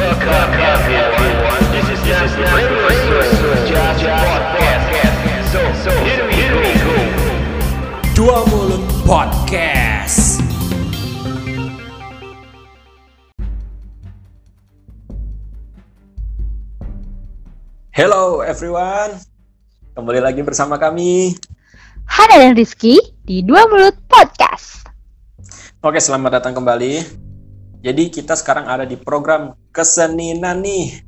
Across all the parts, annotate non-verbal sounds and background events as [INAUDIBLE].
Welcome everyone. This is just Just podcast. So, so here we go. Dua Mulut Podcast. Hello everyone, kembali lagi bersama kami. Hana dan Rizky di Dua Mulut Podcast. Oke, selamat datang kembali. Jadi kita sekarang ada di program kesenian nih.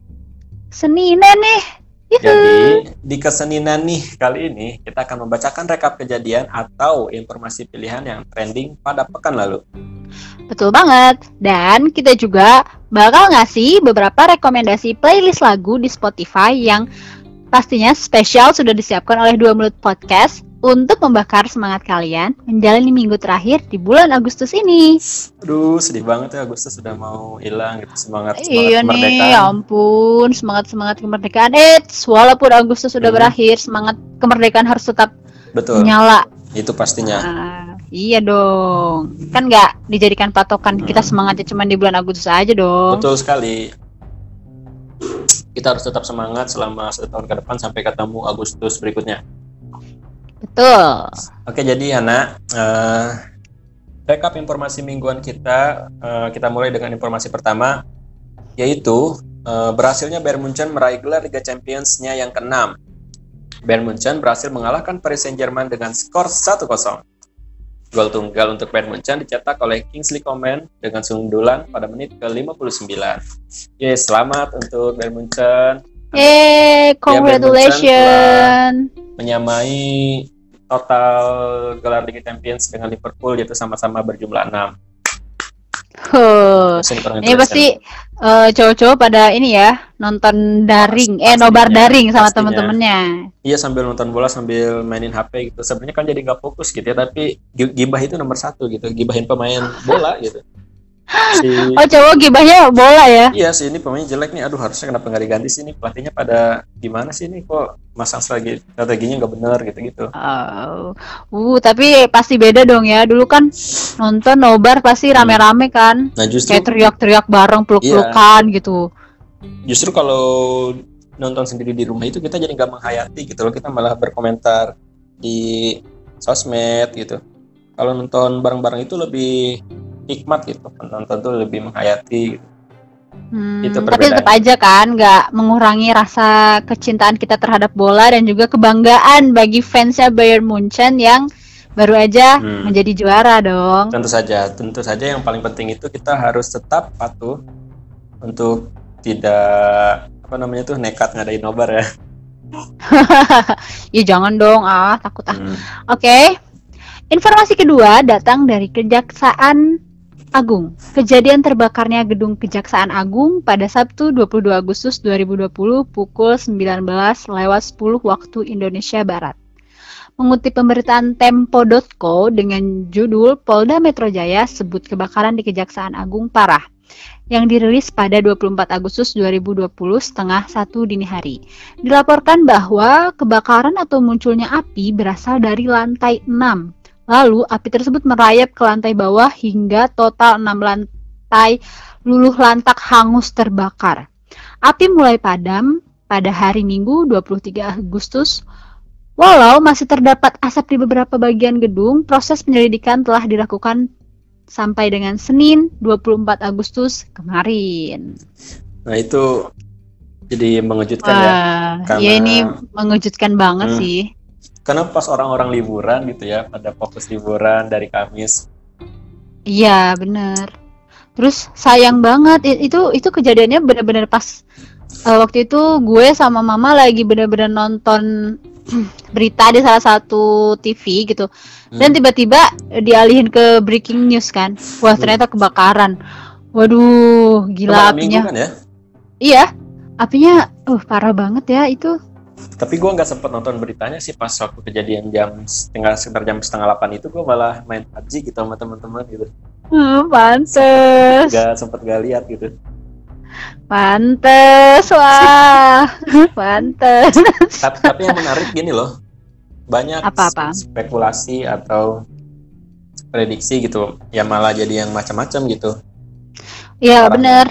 Seninan nih. Yuhu. Jadi di kesenian nih kali ini kita akan membacakan rekap kejadian atau informasi pilihan yang trending pada pekan lalu. Betul banget. Dan kita juga bakal ngasih beberapa rekomendasi playlist lagu di Spotify yang pastinya spesial sudah disiapkan oleh Dua Mulut Podcast untuk membakar semangat kalian menjalani minggu terakhir di bulan Agustus ini. Aduh, sedih banget ya Agustus sudah mau hilang gitu semangat semangat iya nih, kemerdekaan. ya ampun, semangat semangat kemerdekaan. Eits, walaupun Agustus sudah Hmm. berakhir, semangat kemerdekaan harus tetap Betul, menyala. itu pastinya. Ah, iya dong. Kan nggak dijadikan patokan kita Hmm. semangatnya cuma di bulan Agustus aja dong. Betul sekali. Kita harus tetap semangat selama satu tahun ke depan sampai ketemu Agustus berikutnya. Betul. Oke, jadi Hana, eh, rekap informasi mingguan kita, eh, kita mulai dengan informasi pertama, yaitu eh, berhasilnya Bayern Munchen meraih gelar Liga Champions-nya yang keenam. Bayern Munchen berhasil mengalahkan Paris Saint-Germain dengan skor 1-0. Gol tunggal untuk Bayern Munchen dicetak oleh Kingsley Coman dengan sundulan pada menit ke-59. Yes, selamat untuk Bayern Munchen Yeay, congratulations. menyamai total gelar Liga Champions dengan Liverpool yaitu sama-sama berjumlah 6. Huh. Ini pasti eh, cowok-cowok pada ini ya nonton daring, eh Pastinya, nobar daring sama temen-temennya. Iya sambil nonton bola sambil mainin HP gitu. Sebenarnya kan jadi nggak fokus gitu ya, tapi gi- gibah itu nomor satu gitu, gibahin pemain bola gitu. Si, [LAUGHS] Oh cowok gibahnya bola ya? iya sih ini pemainnya jelek nih. Aduh harusnya kenapa nggak diganti sih ini pelatihnya pada gimana sih ini kok masang strategi strateginya nggak benar gitu-gitu. Oh. Uh, tapi pasti beda dong ya. Dulu kan nonton nobar pasti rame-rame kan. Nah justru Kayak teriak-teriak bareng, peluk-pelukan gitu. justru kalau nonton sendiri di rumah itu kita jadi nggak menghayati gitu loh kita malah berkomentar di sosmed gitu kalau nonton bareng-bareng itu lebih hikmat gitu penonton tuh lebih menghayati gitu. Hmm, Itu tapi tetap aja kan nggak mengurangi rasa kecintaan kita terhadap bola dan juga kebanggaan bagi fansnya Bayern Munchen yang baru aja Hmm. menjadi juara dong. tentu saja tentu saja yang paling penting itu kita harus tetap patuh untuk tidak apa namanya tuh nekat ngadain nobar ya [LAUGHS] ya jangan dong ah takut ah. Hmm. Oke. Informasi kedua datang dari Kejaksaan Agung. Kejadian terbakarnya gedung Kejaksaan Agung pada Sabtu 22 Agustus 2020 pukul 19 lewat 10 waktu Indonesia Barat. Mengutip pemberitaan Tempo.co dengan judul Polda Metro Jaya sebut kebakaran di Kejaksaan Agung parah yang dirilis pada 24 Agustus 2020 setengah satu dini hari. Dilaporkan bahwa kebakaran atau munculnya api berasal dari lantai 6. Lalu api tersebut merayap ke lantai bawah hingga total 6 lantai luluh lantak hangus terbakar. Api mulai padam pada hari Minggu 23 Agustus. Walau masih terdapat asap di beberapa bagian gedung, proses penyelidikan telah dilakukan sampai dengan Senin 24 Agustus kemarin. nah itu jadi mengejutkan ya Wah, karena- ya ini mengejutkan banget Hmm. sih. Karena pas orang-orang liburan gitu ya pada fokus liburan dari Kamis Iya, bener. Terus sayang banget itu itu kejadiannya bener-bener pas eh, waktu itu gue sama mama lagi bener-bener nonton [CLEARS THROAT] berita di salah satu TV gitu. Dan Hmm. tiba-tiba dialihin ke breaking news kan. Wah, ternyata kebakaran. Waduh, gila minggu apinya. kan ya Iya. Apinya uh parah banget ya itu. Tapi gue nggak sempet nonton beritanya sih pas waktu kejadian jam setengah sekitar jam setengah delapan itu gue malah main PUBG gitu sama teman-teman gitu Hmm, pantes. nggak sempet gak lihat gitu Pantes, wah. [LAUGHS] Pantes. tapi, tapi yang menarik gini loh banyak Apa-apa? spekulasi atau prediksi gitu ya malah jadi yang macam-macam gitu Ya bener.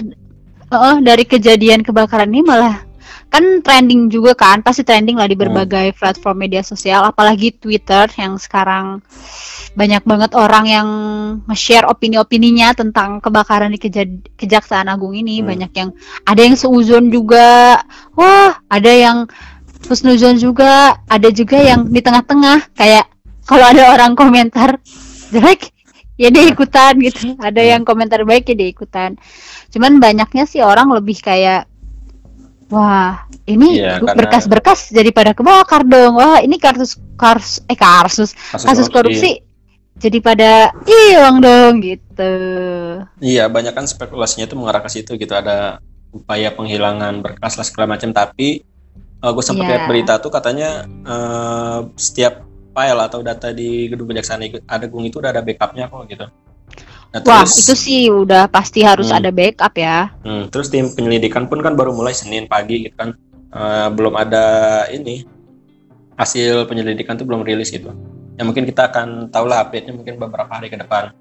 Oh, dari kejadian kebakaran ini malah kan trending juga kan, pasti trending lah di Hmm. berbagai platform media sosial, apalagi Twitter yang sekarang banyak banget orang yang nge-share opini-opininya tentang kebakaran di Keja- Kejaksaan Agung ini, Hmm. banyak yang ada yang seuzon juga, wah ada yang husnuzon juga, ada juga yang di tengah-tengah kayak kalau ada orang komentar jelek ya dia ikutan gitu, ada yang komentar baik ya dia ikutan. Cuman banyaknya sih orang lebih kayak wah ini Iya, bu- karena- berkas-berkas jadi pada kebakar dong. Wah, ini kasus kasus eh kasus kasus korupsi jadi pada hilang dong gitu. Iya, banyak kan spekulasinya itu mengarah ke situ gitu. Ada upaya penghilangan berkas lah segala macam. Tapi gue sempat Iya. lihat berita tuh katanya eh, setiap file atau data di gedung kejaksaan agung itu udah ada backupnya kok gitu. Nah, Wah, terus, itu sih udah pasti harus Hmm. ada backup ya. hmm, terus tim penyelidikan pun kan baru mulai Senin pagi gitu kan. Eh, belum ada ini hasil penyelidikan tuh belum rilis gitu. Ya mungkin kita akan tahu lah update-nya mungkin beberapa hari ke depan.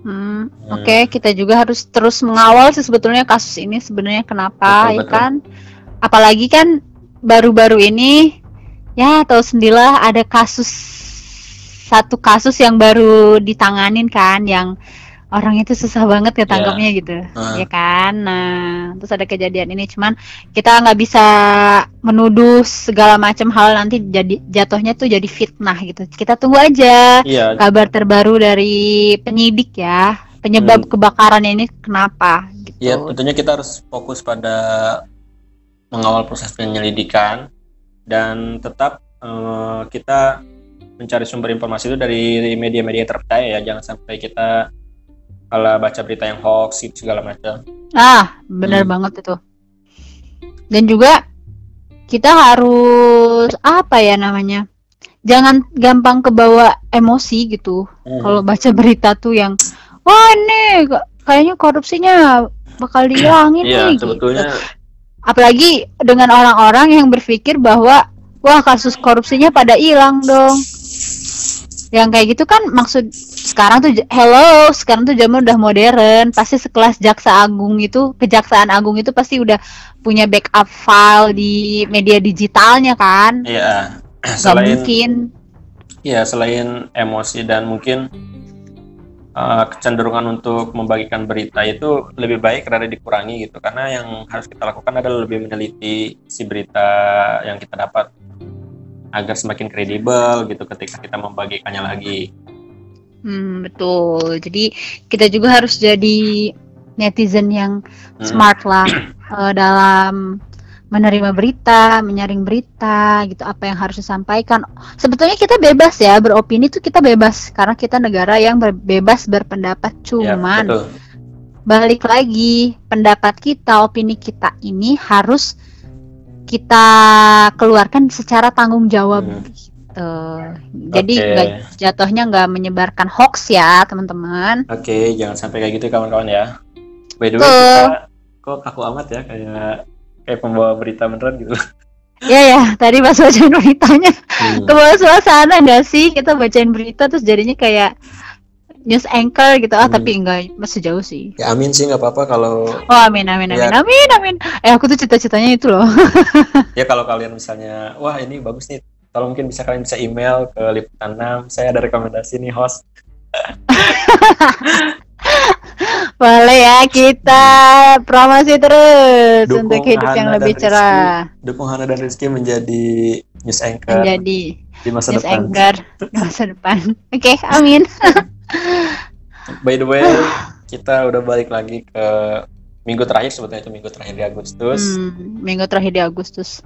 Hmm, Hmm. Oke, kita juga harus terus mengawal sih sebetulnya kasus ini sebenarnya kenapa Betul, ya betul. kan? Apalagi kan baru-baru ini ya tahu sendirilah ada kasus satu kasus yang baru ditanganin kan yang orang itu susah banget ketangkapnya gitu Ah. ya kan nah terus ada kejadian ini cuman kita nggak bisa menuduh segala macam hal nanti jadi jatuhnya tuh jadi fitnah gitu kita tunggu aja Iya, kabar terbaru dari penyidik ya penyebab Hmm. kebakaran ini kenapa gitu. Ya, tentunya kita harus fokus pada mengawal proses penyelidikan dan tetap eh, kita mencari sumber informasi itu dari media-media terpercaya ya. Jangan sampai kita kalau baca berita yang hoax itu segala macam. Ah, benar Hmm. banget itu. Dan juga kita harus apa ya namanya? Jangan gampang kebawa emosi gitu. Hmm. Kalau baca berita tuh yang wah ini kayaknya korupsinya bakal [CLEARS THROAT] dihilangin Iya, nih gitu. sebetulnya Apalagi dengan orang-orang yang berpikir bahwa wah kasus korupsinya pada hilang dong. Yang kayak gitu kan maksud sekarang tuh hello, sekarang tuh zaman udah modern, pasti sekelas jaksa agung itu, kejaksaan agung itu pasti udah punya backup file di media digitalnya kan. iya [CLEARS THROAT] Gak selain mungkin. iya selain emosi dan mungkin eh, kecenderungan untuk membagikan berita itu lebih baik rada dikurangi gitu karena yang harus kita lakukan adalah lebih meneliti si berita yang kita dapat agar semakin kredibel gitu ketika kita membagikannya lagi. Hmm, betul. Jadi kita juga harus jadi netizen yang Hmm. smart lah [CLEARS THROAT] eh, dalam menerima berita, menyaring berita, gitu apa yang harus disampaikan. Sebetulnya kita bebas ya beropini tuh kita bebas karena kita negara yang ber- bebas berpendapat. Ya, Cuman betul. balik lagi pendapat kita, opini kita ini harus kita keluarkan secara tanggung jawab. Hmm. gitu. Jadi Oke. nggak jatuhnya nggak menyebarkan hoax ya teman-teman. Oke, jangan sampai kayak gitu kawan-kawan ya. By the way, kita kok kaku amat ya kayak kayak pembawa berita beneran gitu. [LAUGHS] Ya ya, tadi pas bacain beritanya Hmm. ke bawah suasana nggak sih kita bacain berita terus jadinya kayak news anchor gitu ah Hmm. tapi enggak masih jauh sih. Ya amin sih nggak apa-apa kalau Oh amin amin amin Ya. amin amin. Eh aku tuh cita-citanya itu loh. [LAUGHS] ya kalau kalian misalnya wah ini bagus nih kalau mungkin bisa kalian bisa email ke liputan 6 saya ada rekomendasi nih host [LAUGHS] Boleh ya kita promosi terus Dukung untuk hidup yang Hana lebih dan cerah dukung Hana dan Rizky menjadi news anchor menjadi di masa news depan anchor di masa depan. Oke, amin. [LAUGHS] by the way kita udah balik lagi ke minggu terakhir sebetulnya itu minggu terakhir di Agustus. Hmm, minggu terakhir di Agustus.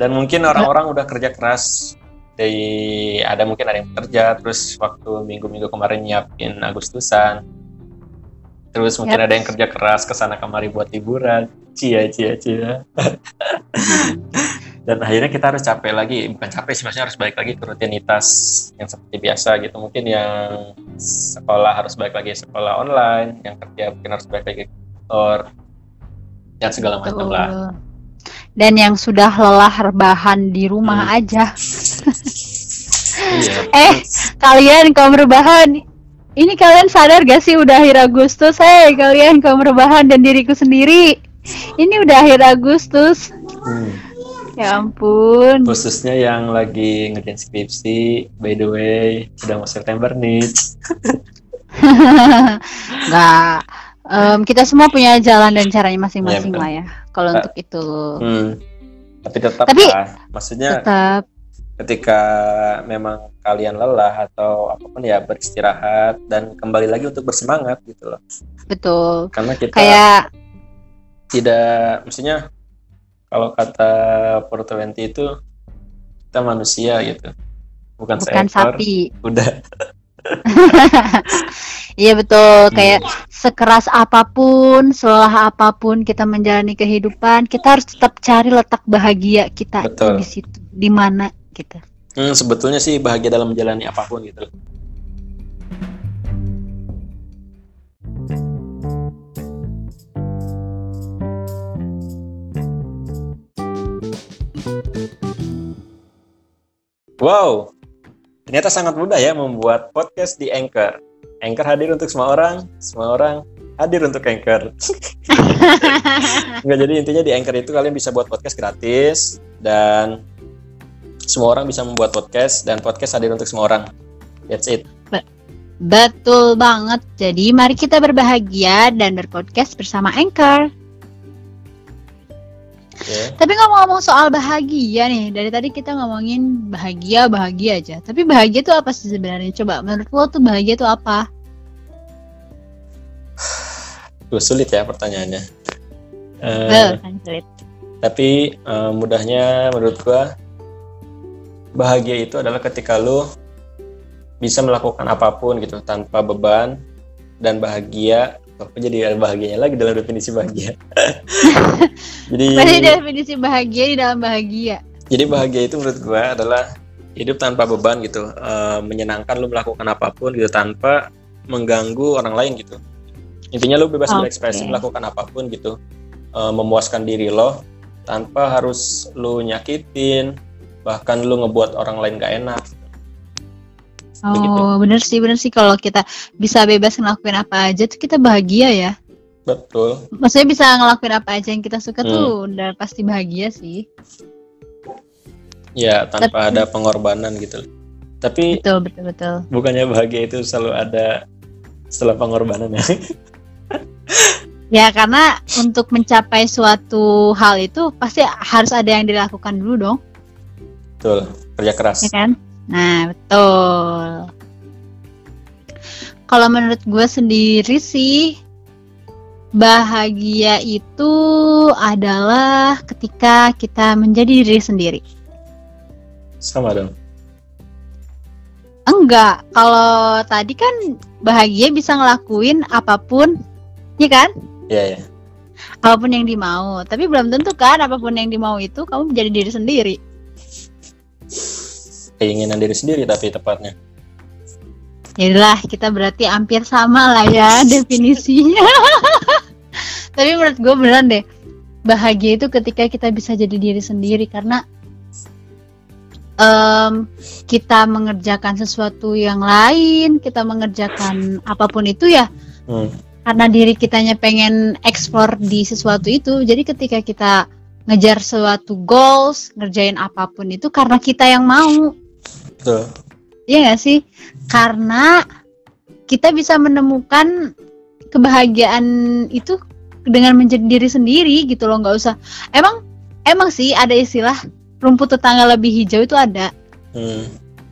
dan mungkin orang-orang udah kerja keras. Dari ada mungkin ada yang kerja terus waktu minggu-minggu kemarin nyiapin Agustusan. Terus mungkin Yap. ada yang kerja keras ke sana kemari buat liburan. Cia cia cia [LAUGHS] dan akhirnya kita harus capek lagi bukan capek sih maksudnya harus balik lagi ke rutinitas yang seperti biasa gitu mungkin yang sekolah harus balik lagi sekolah online yang kerja mungkin harus balik lagi ke kantor dan segala macam lah. Dan yang sudah lelah rebahan di rumah Hmm. aja. iya [LAUGHS] Eh, kalian kaum rebahan, ini kalian sadar gak sih udah akhir Agustus? Hei, kalian kaum rebahan dan diriku sendiri. Ini udah akhir Agustus. Hmm. Ya ampun. Khususnya yang lagi ngerjain skripsi, by the way, udah mau September nih. [LAUGHS] Nggak. Em, kita semua punya jalan dan caranya masing-masing betul. lah ya. Kalau Kak. untuk itu. Hmm. Tapi tetap Tapi- lah, maksudnya Tetap. ketika memang kalian lelah atau apa pun ya beristirahat dan kembali lagi untuk bersemangat gitu loh. Betul. Karena kita Kayak tidak, maksudnya kalau kata Portowenti itu kita manusia gitu, bukan, bukan seekor. sapi. Udah. [LAUGHS] Iya betul. Hmm. Kayak sekeras apa pun, selelah apa pun kita menjalani kehidupan, kita harus tetap cari letak bahagia kita Betul. di situ. Di mana gitu. Hmm, sebetulnya sih bahagia dalam menjalani apa pun gitu Wow, ternyata sangat mudah ya membuat podcast di Anchor. Anchor hadir untuk semua orang, semua orang hadir untuk Anchor. [LAUGHS] Enggak jadi intinya di Anchor itu kalian bisa buat podcast gratis dan semua orang bisa membuat podcast dan podcast hadir untuk semua orang. That's it. Betul banget. Jadi mari kita berbahagia dan berpodcast bersama Anchor. Oke. Tapi ngomong-ngomong soal bahagia nih, dari tadi kita ngomongin bahagia, bahagia aja. Tapi bahagia itu apa sih sebenarnya? Coba menurut lo tuh bahagia itu apa? [SIGHS] Duh, sulit ya pertanyaannya. Kan sulit. tapi eh, mudahnya menurut gua bahagia itu adalah ketika lu bisa melakukan apa pun gitu tanpa beban dan bahagia. Aku jadi ada bahagianya lagi dalam definisi bahagia. [LAUGHS] jadi Berarti definisi bahagia di dalam bahagia. Jadi bahagia itu menurut gua adalah hidup tanpa beban gitu, Eh, menyenangkan lu melakukan apa pun gitu tanpa mengganggu orang lain gitu. Intinya lu bebas Oke. berekspresi melakukan apa pun gitu, Eh, memuaskan diri lo tanpa harus lu nyakitin, bahkan lu ngebuat orang lain gak enak. Begitu. Oh, bener sih, bener sih kalau kita bisa bebas ngelakuin apa aja tuh kita bahagia ya. Betul. Maksudnya bisa ngelakuin apa aja yang kita suka Hmm. tuh udah pasti bahagia sih. Ya tanpa Tapi- ada pengorbanan gitu. Tapi Betul, betul, betul. bukannya bahagia itu selalu ada setelah pengorbanan ya? [LAUGHS] Ya karena untuk mencapai suatu hal itu pasti harus ada yang dilakukan dulu dong, Betul. Kerja keras. ya kan? Nah, betul. Kalau menurut gue sendiri sih bahagia itu adalah ketika kita menjadi diri sendiri. Sama dong. Enggak, kalau tadi kan bahagia bisa ngelakuin apa pun, ya kan? Iya ya. Apa pun yang dimau. Tapi belum tentu kan apa pun yang dimau itu kamu menjadi diri sendiri. Keinginan diri sendiri tapi tepatnya Yaudahlah, kita berarti hampir sama lah ya [LAUGHS] definisinya. [LAUGHS] Tapi menurut gue beneran deh, bahagia itu ketika kita bisa jadi diri sendiri karena em, kita mengerjakan sesuatu yang lain, kita mengerjakan apa pun itu ya hmm. karena diri kitanya pengen explore di sesuatu itu. Jadi ketika kita ngejar suatu goals, ngerjain apa pun itu karena kita yang mau. Betul Iya gak sih? Karena kita bisa menemukan kebahagiaan itu dengan menjadi diri sendiri gitu loh, nggak usah. Emang emang sih ada istilah rumput tetangga lebih hijau itu ada. hmm.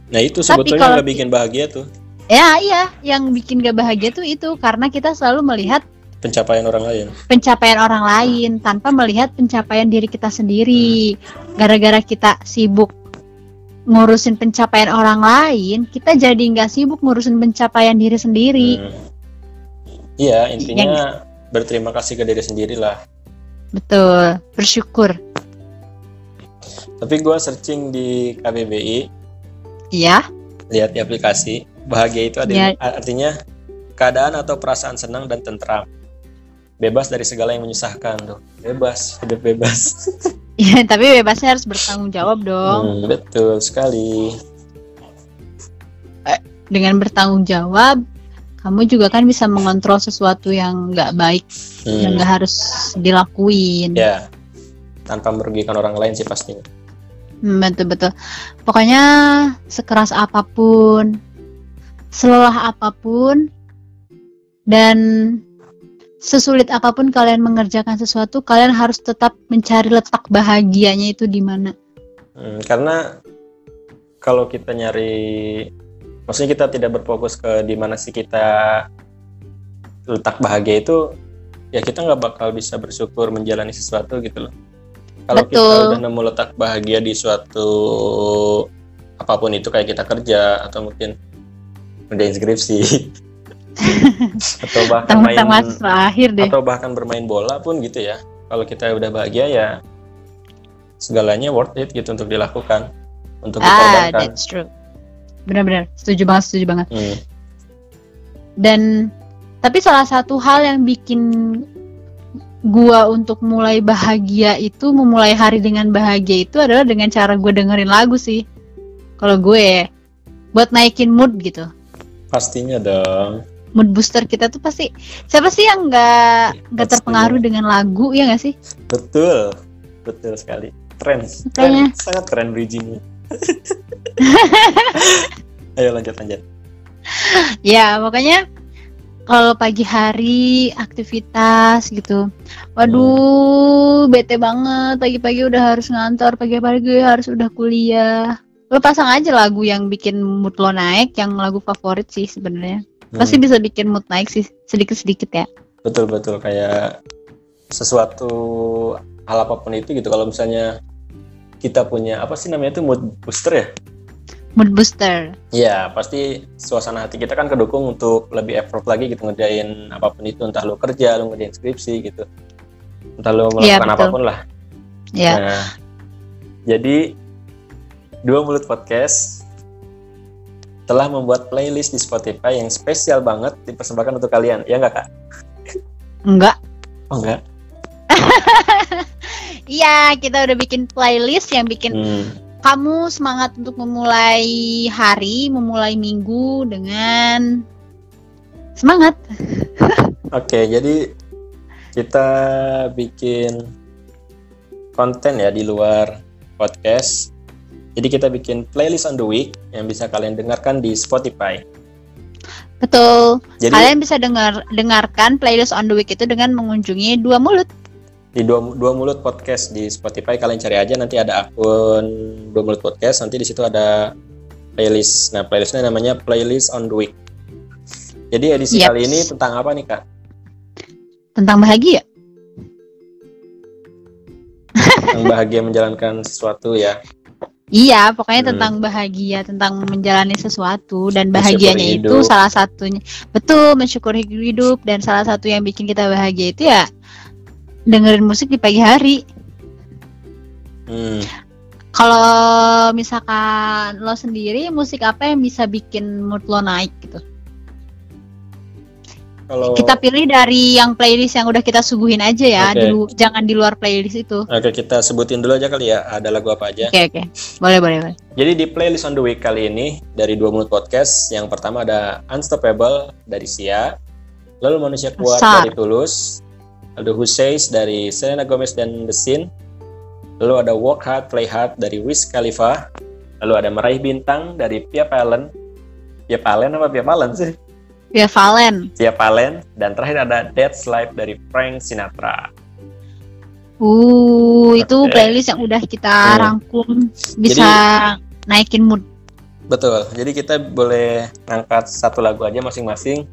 nah itu Tapi sebetulnya kalau- yang bikin bahagia tuh Ya iya, yang bikin gak bahagia tuh itu karena kita selalu melihat pencapaian orang lain pencapaian orang lain tanpa melihat pencapaian diri kita sendiri. Gara-gara kita sibuk ngurusin pencapaian orang lain, kita jadi nggak sibuk ngurusin pencapaian diri sendiri. Hmm. iya intinya berterima kasih ke diri sendiri lah Betul, bersyukur. tapi gua searching di KBBI Iya, lihat di aplikasi bahagia itu ada Ya. artinya keadaan atau perasaan senang dan tentram bebas dari segala yang menyusahkan tuh bebas hidup bebas [LAUGHS] Iya, [LAUGHS] tapi bebasnya harus bertanggung jawab dong. Hmm, betul sekali Dengan bertanggung jawab, kamu juga kan bisa mengontrol sesuatu yang nggak baik yang Hmm. nggak harus dilakuin Ya, tanpa merugikan orang lain sih pastinya. Hmm, betul betul pokoknya sekeras apa pun selelah apa pun dan sesulit apa pun kalian mengerjakan sesuatu kalian harus tetap mencari letak bahagianya itu di mana Hmm, karena kalau kita nyari, maksudnya kita tidak berfokus ke di mana sih kita letak bahagia itu, ya kita nggak bakal bisa bersyukur menjalani sesuatu gitu loh. Kalau kita udah nemu letak bahagia di suatu apa pun itu kayak kita kerja atau mungkin ngerjain skripsi [LAUGHS] atau bahkan main tentang masa akhir deh. atau bahkan bermain bola pun gitu ya. Kalau kita udah bahagia ya segalanya worth it gitu untuk dilakukan untuk ah dikorbankan. that's true. Benar-benar setuju banget setuju banget. Hmm, dan tapi salah satu hal yang bikin gua untuk mulai bahagia itu memulai hari dengan bahagia itu adalah dengan cara gue dengerin lagu sih. Kalau gue buat naikin mood gitu. Pastinya dong mood booster kita tuh pasti siapa sih yang nggak nggak Pastinya. terpengaruh dengan lagu ya nggak sih? Betul betul sekali. Keren keren sangat keren bridgingnya [LAUGHS] ayo lanjut lanjut. Ya pokoknya kalau pagi hari aktivitas gitu waduh bete banget. Pagi-pagi udah harus ngantor pagi-pagi harus udah kuliah. Lo pasang aja lagu yang bikin mood lo naik yang lagu favorit sih sebenarnya Hmm, pasti bisa bikin mood naik sih sedikit-sedikit ya. Betul betul. Kayak sesuatu hal apa pun itu gitu. Kalau misalnya kita punya apa sih namanya itu mood booster ya? Mood booster. Iya, pasti suasana hati kita kan kedukung untuk lebih effort lagi gitu ngerjain apa pun itu, entah lo kerja, lo ngerjain skripsi gitu, entah lo Iya, melakukan betul. apa pun lah. ya Nah, jadi dua mulut podcast telah membuat playlist di Spotify yang spesial banget dipersembahkan untuk kalian, ya nggak kak? enggak Oh enggak? [LAUGHS] iya kita udah bikin playlist yang bikin Hmm, kamu semangat untuk memulai hari, memulai minggu dengan semangat. [LAUGHS] Oke, jadi kita bikin konten ya di luar podcast. Jadi kita bikin playlist on the week yang bisa kalian dengarkan di Spotify. Betul. Jadi Kalian bisa dengar dengarkan playlist on the week itu dengan mengunjungi dua mulut. di dua, dua mulut podcast di Spotify kalian cari aja nanti ada akun dua mulut podcast nanti di situ ada playlist. Nah playlistnya namanya playlist on the week. Jadi edisi Yaps. kali ini tentang apa nih kak? Tentang bahagia. Yang bahagia menjalankan sesuatu ya. Iya, pokoknya Hmm. tentang bahagia, tentang menjalani sesuatu dan bahagianya itu salah satunya. Betul, mensyukuri hidup dan salah satu yang bikin kita bahagia itu ya dengerin musik di pagi hari. Hmm. Kalau misalkan lo sendiri, musik apa yang bisa bikin mood lo naik gitu? Kalau Kita pilih dari yang playlist yang udah kita suguhin aja ya, Oke. di lu- jangan di luar playlist itu. Oke kita sebutin dulu aja kali ya ada lagu apa aja. Oke oke, boleh boleh boleh. Jadi di playlist on the week kali ini dari dua mulut podcast yang pertama ada Unstoppable dari Sia, lalu Manusia Kuat Besar. dari Tulus, ada Who Says dari Selena Gomez dan The Sin, lalu ada Work Hard Play Hard dari Wiz Khalifa, lalu ada Meraih Bintang dari Pia Palen, Pia Palen apa Pia Palen sih? Ya Valen. Pia Palen dan terakhir ada That's Life dari Frank Sinatra. Uh, itu playlist yang udah kita Hmm. rangkum bisa naikin mood. Betul. Jadi kita boleh ngangkat satu lagu aja masing-masing.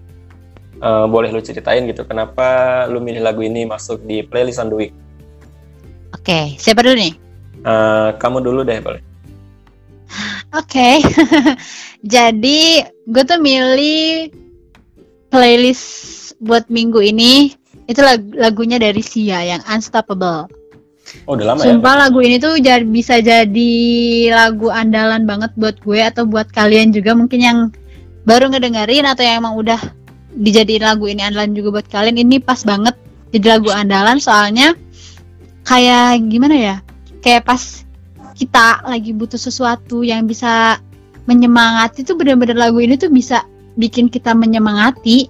Eh, boleh lu ceritain gitu kenapa lu milih lagu ini masuk di playlist on the week. Oke, siapa dulu nih? Eh, kamu dulu deh boleh. Oke, [LAUGHS] jadi gue tuh milih playlist buat minggu ini itu lag- lagunya dari Sia yang Unstoppable. Oh udah lama ya. Sumpah lagu ini tuh bisa jadi lagu andalan banget buat gue atau buat kalian juga mungkin yang baru ngedengerin atau yang emang udah dijadiin lagu ini andalan juga buat kalian ini pas banget jadi lagu andalan soalnya kayak gimana ya kayak pas kita lagi butuh sesuatu yang bisa menyemangati tuh bener-bener lagu ini tuh bisa bikin kita menyemangati.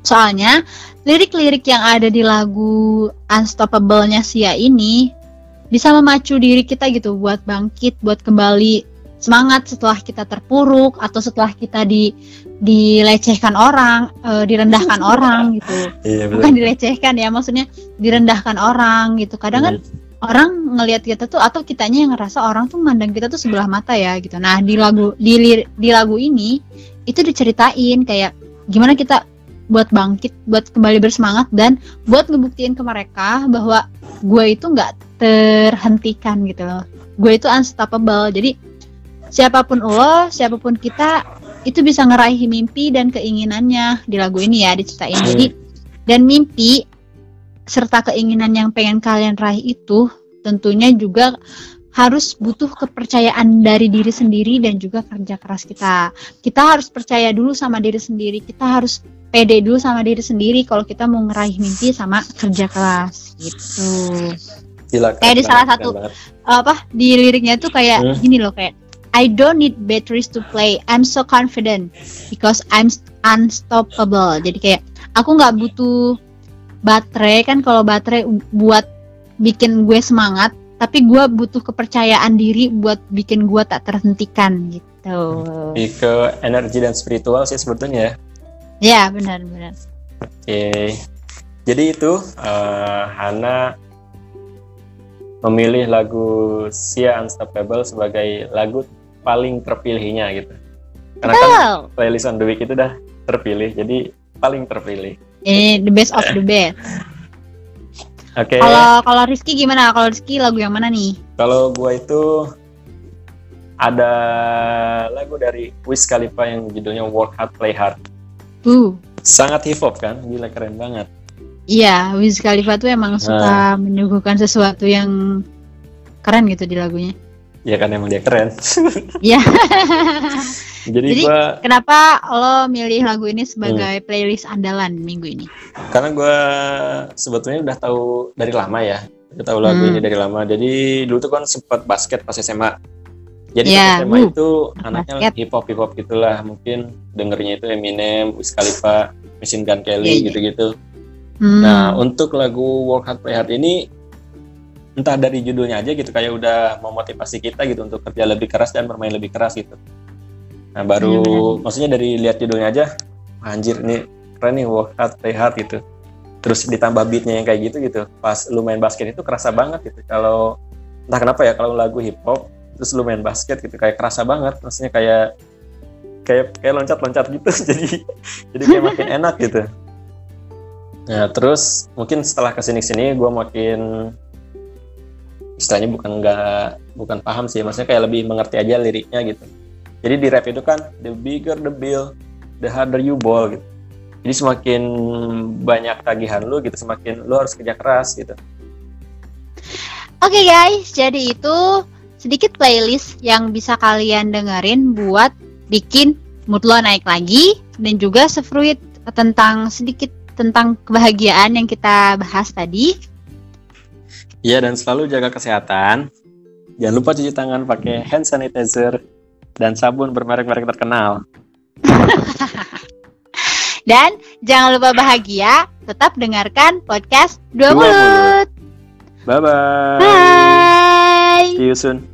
Soalnya lirik-lirik yang ada di lagu Unstoppable-nya Sia ini bisa memacu diri kita gitu buat bangkit, buat kembali semangat setelah kita terpuruk atau setelah kita di dilecehkan orang, eh, direndahkan [LAUGHS] orang gitu. Iya Bukan dilecehkan ya, maksudnya direndahkan orang gitu. Kadang kan orang ngelihat kita tuh atau kitanya yang ngerasa orang tuh mandang kita tuh sebelah mata ya gitu. Nah di lagu di di lagu ini itu diceritain kayak gimana kita buat bangkit, buat kembali bersemangat dan buat ngebuktiin ke mereka bahwa gue itu nggak terhentikan gitu loh. Gue itu unstoppable. Jadi siapa pun lo, siapa pun kita itu bisa ngeraih mimpi dan keinginannya di lagu ini ya diceritain. Jadi dan mimpi serta keinginan yang pengen kalian raih itu tentunya juga harus butuh kepercayaan dari diri sendiri dan juga kerja keras kita. Kita harus percaya dulu sama diri sendiri. Kita harus pede dulu sama diri sendiri kalau kita mau ngeraih mimpi sama kerja keras gitu. Gila, Kayak di salah satu- banget. Apa di liriknya tuh kayak Hmm. gini loh kayak I don't need batteries to play. I'm so confident because I'm unstoppable. Jadi kayak aku nggak butuh baterai kan kalau baterai buat bikin gue semangat, tapi gue butuh kepercayaan diri buat bikin gue tak terhentikan gitu. Lebih ke energi dan spiritual sih sebetulnya ya. Ya benar-benar. Oke. Jadi itu eh, Hana memilih lagu Sia Unstoppable sebagai lagu paling terpilihnya gitu. Karena kan playlist on the week itu udah terpilih, jadi paling terpilih. Ini the best of the best. Oke. Kalau kalau Rizky gimana? Kalau Rizky lagu yang mana nih? Kalau gua itu ada lagu dari Wiz Khalifa yang judulnya Work Hard Play Hard. Uh, Sangat hip hop kan? Gila keren banget. iya, Wiz Khalifa tuh emang suka menyuguhkan sesuatu yang keren gitu di lagunya. Ya kan emang dia keren. Iya. [LAUGHS] Jadi, Jadi- gua Kenapa lo milih lagu ini Hmm. sebagai playlist andalan minggu ini? karena gua sebetulnya udah tahu dari lama ya. Udah tahu lagu Hmm. ini dari lama. Jadi dulu tuh kan sempat basket pas SMA. Jadi Ya, pas SMA uh, itu anaknya basket. hip hop hip hop gitulah. Mungkin dengernya itu Eminem, Wiz Khalifa, Machine Gun Kelly Iya, iya. gitu-gitu. Hmm. Nah, untuk lagu Work Hard Play Hard ini entah dari judulnya aja gitu kayak udah memotivasi kita gitu untuk kerja lebih keras dan bermain lebih keras gitu. Nah, baru Benar-benar. maksudnya dari lihat judulnya aja, "Wah, anjir nih keren nih Work Hard Play Hard gitu. Terus ditambah beatnya yang kayak gitu gitu. Pas lu main basket itu kerasa banget gitu. Kalau entah kenapa ya kalau lagu hip hop terus lu main basket gitu kayak kerasa banget. Maksudnya kayak kayak kayak loncat-loncat gitu. [LAUGHS] jadi jadi kayak makin enak gitu. Nah, terus mungkin setelah ke sini sini gue makin istilahnya bukan nggak bukan paham sih, maksudnya kayak lebih mengerti aja liriknya gitu. Jadi di rap itu kan the bigger the bill, the harder you ball gitu. Jadi semakin banyak tagihan lu gitu, semakin lu harus kerja keras gitu. Oke guys, jadi itu sedikit playlist yang bisa kalian dengerin buat bikin mood lo naik lagi dan juga sefruit tentang sedikit tentang kebahagiaan yang kita bahas tadi. Iya dan selalu jaga kesehatan. Jangan lupa cuci tangan pakai hand sanitizer dan sabun bermerek-merek terkenal. [LAUGHS] Dan jangan lupa bahagia, tetap dengarkan podcast Dua Mulut. Bye bye. Bye. See you soon.